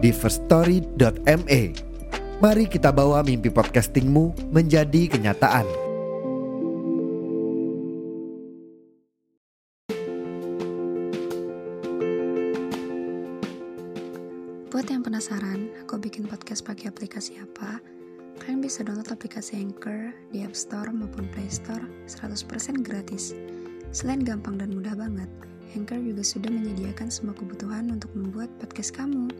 di firststory.me. Mari kita bawa mimpi podcastingmu menjadi kenyataan. Buat yang penasaran, aku bikin podcast pakai aplikasi apa? Kalian bisa download aplikasi Anchor di App Store maupun Play Store 100% gratis. Selain gampang dan mudah banget, Anchor juga sudah menyediakan semua kebutuhan untuk membuat podcast kamu,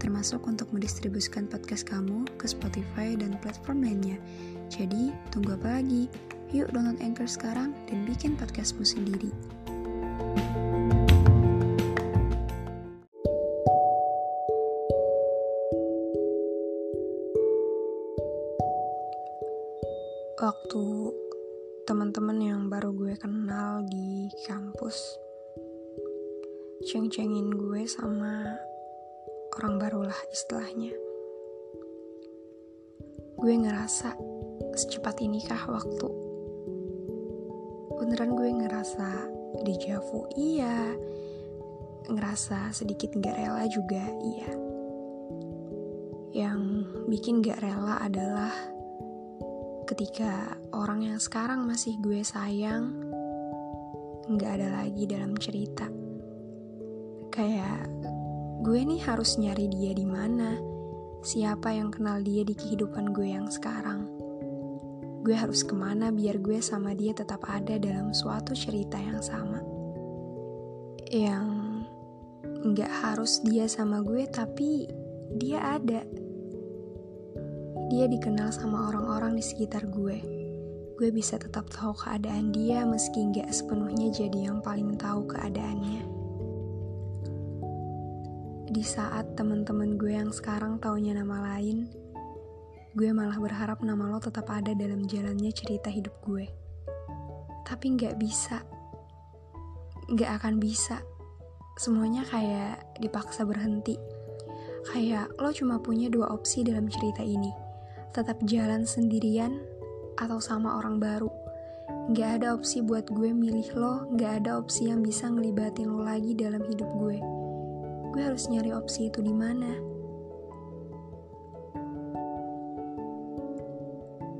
termasuk untuk mendistribusikan podcast kamu ke Spotify dan platform lainnya. Jadi, tunggu apa lagi? Yuk download Anchor sekarang dan bikin podcastmu sendiri. Waktu teman-teman yang baru gue kenal di kampus ceng-cengin gue sama orang barulah istilahnya. Gue ngerasa secepat inikah waktu. Beneran gue ngerasa dejavu iya, ngerasa sedikit gak rela juga iya. Yang bikin gak rela adalah ketika orang yang sekarang masih gue sayang nggak ada lagi dalam cerita. Kayak gue nih harus nyari dia di mana, siapa yang kenal dia di kehidupan gue yang sekarang. Gue harus ke mana biar gue sama dia tetap ada dalam suatu cerita yang sama. Yang nggak harus dia sama gue tapi dia ada dia dikenal sama orang-orang di sekitar gue. Gue bisa tetap tahu keadaan dia meski nggak sepenuhnya jadi yang paling tahu keadaannya. Di saat teman-teman gue yang sekarang taunya nama lain, gue malah berharap nama lo tetap ada dalam jalannya cerita hidup gue. Tapi nggak bisa, nggak akan bisa. Semuanya kayak dipaksa berhenti. Kayak lo cuma punya dua opsi dalam cerita ini tetap jalan sendirian atau sama orang baru. Gak ada opsi buat gue milih lo, gak ada opsi yang bisa ngelibatin lo lagi dalam hidup gue. Gue harus nyari opsi itu di mana.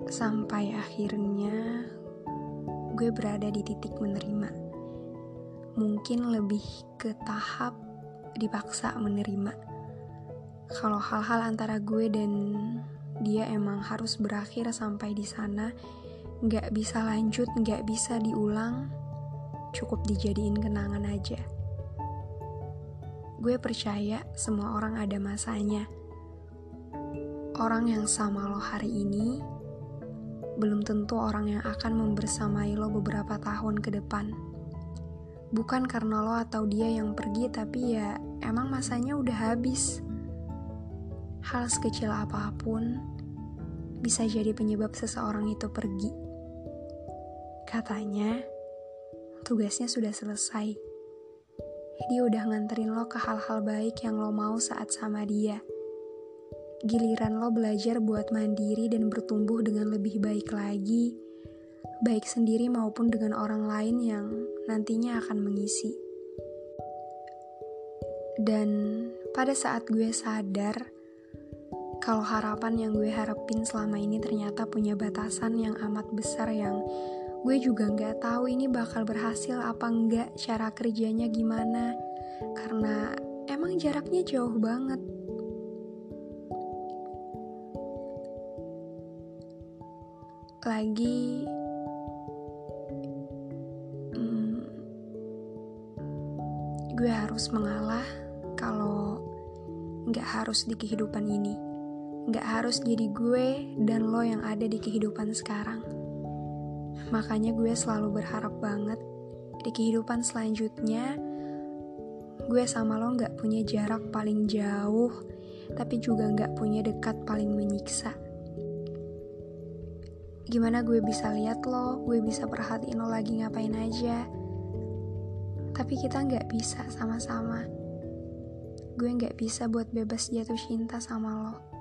Sampai akhirnya gue berada di titik menerima. Mungkin lebih ke tahap dipaksa menerima. Kalau hal-hal antara gue dan dia emang harus berakhir sampai di sana, nggak bisa lanjut, nggak bisa diulang, cukup dijadiin kenangan aja. Gue percaya semua orang ada masanya. Orang yang sama lo hari ini belum tentu orang yang akan membersamai lo beberapa tahun ke depan. Bukan karena lo atau dia yang pergi, tapi ya emang masanya udah habis. Hal sekecil apa pun bisa jadi penyebab seseorang itu pergi. Katanya, tugasnya sudah selesai. Dia udah nganterin lo ke hal-hal baik yang lo mau saat sama dia. Giliran lo belajar buat mandiri dan bertumbuh dengan lebih baik lagi, baik sendiri maupun dengan orang lain yang nantinya akan mengisi. Dan pada saat gue sadar kalau harapan yang gue harapin selama ini ternyata punya batasan yang amat besar yang gue juga nggak tahu ini bakal berhasil apa enggak cara kerjanya gimana. Karena emang jaraknya jauh banget. Lagi hmm, gue harus mengalah kalau nggak harus di kehidupan ini. Nggak harus jadi gue dan lo yang ada di kehidupan sekarang makanya gue selalu berharap banget di kehidupan selanjutnya gue sama lo nggak punya jarak paling jauh tapi juga nggak punya dekat paling menyiksa. Gimana gue bisa lihat lo, gue bisa perhatiin lo lagi ngapain aja. Tapi kita nggak bisa sama-sama. Gue nggak bisa buat bebas jatuh cinta sama lo.